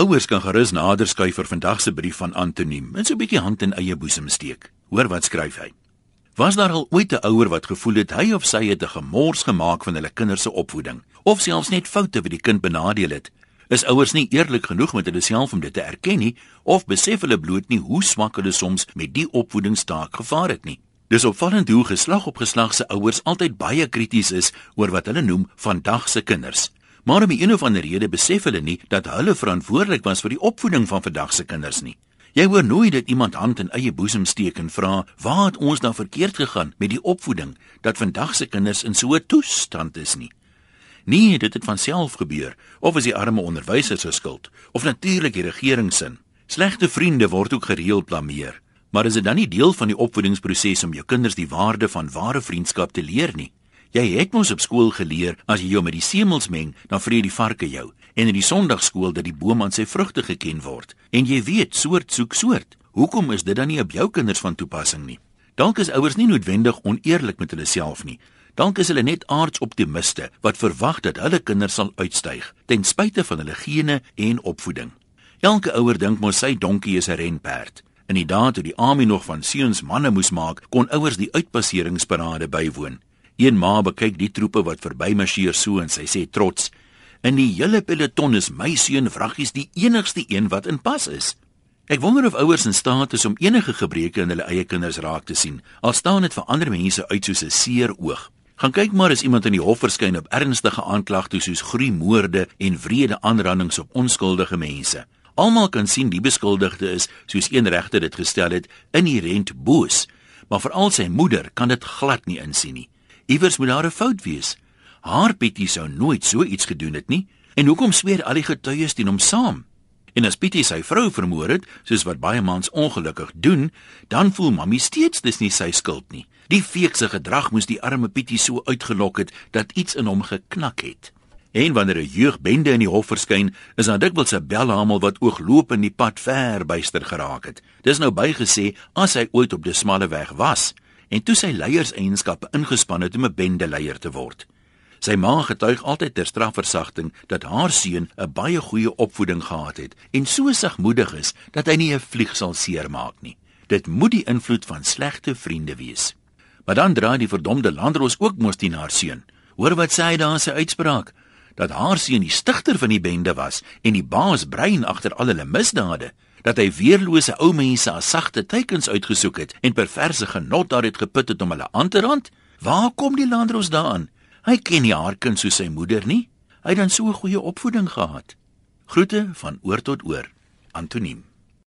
Ouers kan gerus nader skuif vir vandag se brief van Antoniem en so 'n bietjie hand in eie boesem steek. Hoor wat skryf hy. Was daar al ooit 'n ouer wat gevoel het hy of sy het 'n gemors gemaak van hulle kinders se opvoeding of selfs net foute wat die kind benadeel het? Is ouers nie eerlik genoeg met hulle self om dit te erken nie of besef hulle bloot nie hoe swak hulle soms met die opvoedingstaak gevaar het nie? Dis opvallend hoe geslag op geslag se ouers altyd baie krities is oor wat hulle noem vandag se kinders. Maar om een of ander rede besef hulle nie dat hulle verantwoordelik was vir die opvoeding van vandag se kinders nie. Jy hoor nooit dat iemand hand in eie boesem steek en vra, "Waar het ons dan verkeerd gegaan met die opvoeding dat vandag se kinders in so 'n toestand is nie?" Nee, dit het van self gebeur, of is die arme onderwysers se skuld, of natuurlik die regering se. Slegte vriende word ook gereeld blameer. Maar is dit dan nie deel van die opvoedingsproses om jou kinders die waarde van ware vriendskap te leer nie? Jy het mos op skool geleer as jy jou met die semels meng, dan vreet die varke jou. En in die Sondagskool dat die boom aan sy vrugte geken word. En jy weet, soort soek soort. Hoekom is dit dan nie op jou kinders van toepassing nie? Dalk is ouers nie noodwendig oneerlik met hulle self nie. Dalk is hulle net aardsoptimiste wat verwag dat hulle kinders sal uitstyg ten spyte van hulle gene en opvoeding. Elke ouer dink mos sy donkie is 'n renperd. In die dae toe die army nog van seuns manne moes maak, kon ouers die uitpasseringsparade bywoon. Een ma bekyk die troepe wat verby marcheer so en sy sê trots: "In die hele peloton is my seun vraggies die enigste een wat in pas is." Ek wonder of ouers in staat is om enige gebreke in hulle eie kinders raak te sien. Al staan dit vir ander mense uit soos 'n seer oog. Gaan kyk maar as iemand in die hof verskyn op ernstige aanklagte soos gruimoorde en wrede aanrandings op onskuldige mense. Almal kan sien die beskuldigde is, soos een regter dit gestel het, inherënt boos, maar veral sy moeder kan dit glad nie insien nie. Iewers moet daar 'n fout wees. Haar Pietie sou nooit so iets gedoen het nie. En hoekom sweer al die getuies teen hom saam? En as Pietie sy vrou vermoor het, soos wat baie mans ongelukkig doen, dan voel Mamy steeds dis nie sy skuld nie. Die feekse gedrag moes die arme Pietie so uitgelok het dat iets in hom geknak het. En wanneer 'n jeugbende in die hof verskyn, is daar dikwels 'n belhamel wat oogloop in die pad ver byster geraak het. Dis nou bygesê as hy ooit op die smalle weg was en toe sy leierseienskappe ingespan het om 'n bendeleier te word. Sy ma getuig altyd ter strafversagting dat haar seun 'n baie goeie opvoeding gehad het en so sigmoedig is dat hy nie 'n vlieg sal seermaak nie. Dit moet die invloed van slegte vriende wees. Maar dan draai die verdomde landros ook mos teen haar seun. Hoor wat sê hy daar in sy uitspraak? Dat haar seun die stigter van die bende was en die baas brein agter al hulle misdade dat hy weerlose ou mense as sagte teikens uitgesoek het en perverse genot daar het geput het om hulle aan te rand? Waar kom die landros daaraan? Hy ken nie haar kind soos sy moeder nie. Hy het dan so 'n goeie opvoeding gehad. Groete van oor tot oor. Antoniem